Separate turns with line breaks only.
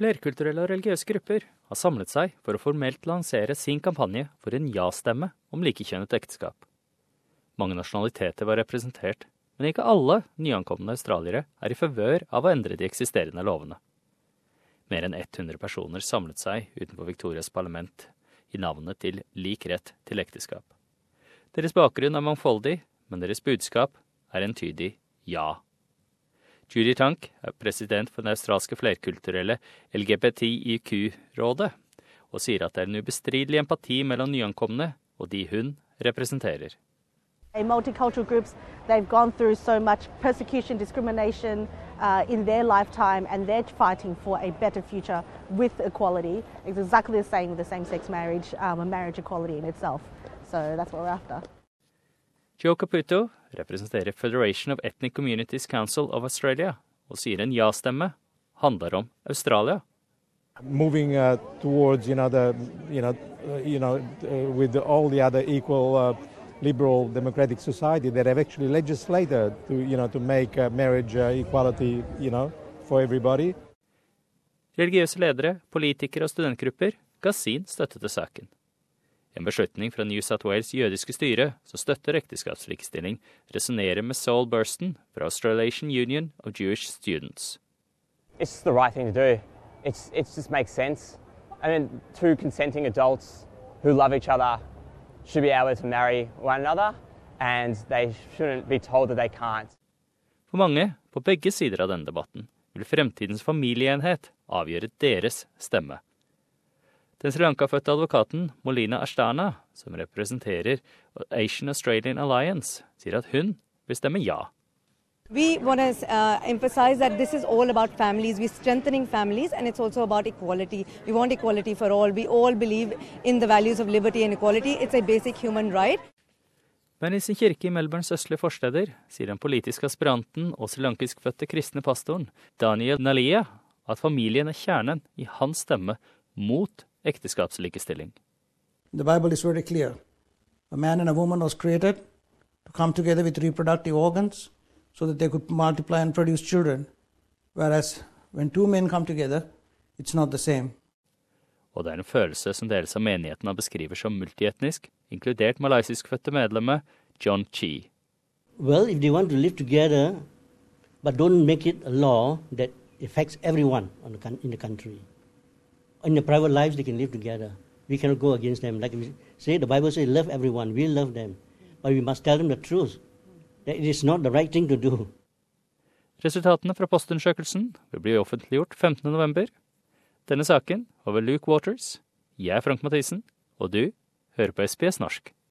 Flerkulturelle og religiøse grupper har samlet seg for å formelt lansere sin kampanje for en ja-stemme om likekjønnet ekteskap. Mange nasjonaliteter var representert, men ikke alle nyankomne australiere er i favør av å endre de eksisterende lovene. Mer enn 100 personer samlet seg utenfor Victorias parlament i navnet til lik rett til ekteskap. Deres bakgrunn er mangfoldig, men deres budskap er entydig ja. Judy Tank er president for det australske flerkulturelle LGBTIQ-rådet, og sier at det er en ubestridelig empati mellom nyankomne og de hun representerer.
Multicultural groups, they've gone through so much persecution, discrimination uh, in their lifetime, and they're fighting for a better future with equality. It's exactly the same with the same-sex marriage, um, marriage equality in itself. So that's what we're after.
Joe Caputo representerer Federation of Ethnic Communities Council of Australia, og sier en ja-stemme handler om Australia.
moving uh, towards you know the you know uh, you know uh, with all the other equal uh, liberal democratic society that have actually legislated to you know to make uh, marriage uh, equality you know for everybody
Religiøse ledere, politikere og studentgrupper ga sin støtte til saken. En beslutning fra New South Wales jødiske styre som støtter ekteskapslikestilling, resonnerer med Saul Burston fra Australasian Union of Jewish Students.
it's the right thing to do. It's it just makes sense. I mean, two consenting adults who love each other should be able to marry one another, and they shouldn't be told that they can't.
For mange, på begge sider av denne debatten, vil fremtidens familieenhet avgjøre deres stemme. Den Sri Lanka-fødte advokaten Molina Ashtana, som representerer Asian Australian Alliance, sier at hun vil stemme ja.
We want to uh, emphasize that this is all about families. We're strengthening families and it's also about equality. We want equality for all. We all believe in the values of liberty and equality. It's a basic human right.
Men i sin kirke i Melbournes østlige forsteder sier den politiske aspiranten og srilankiskfødte kristne pastoren Daniel Nalia at familien er kjernen i hans stemme mot ekteskapslikestilling.
The Bible is very clear. A man and a woman was created to come together with reproductive organs so that they could multiply and produce children. Whereas when two men come together, it's not the same.
Og det er en følelse som deles av menigheten han beskriver som multietnisk, inkludert malaysiskfødte medlemmet John Chi.
Well, if they want to live together, but don't make it a law that affects everyone the, in the country. In their private lives, they can live together. We cannot go against them. Like we say, the Bible says, love everyone. We love them. But we must tell them the truth. That it is not the right thing to do.
Resultatene fra postundersøkelsen vil bli offentliggjort 15.11. Denne saken over Luke Waters. Jeg er Frank Mathisen, og du hører på SBS norsk.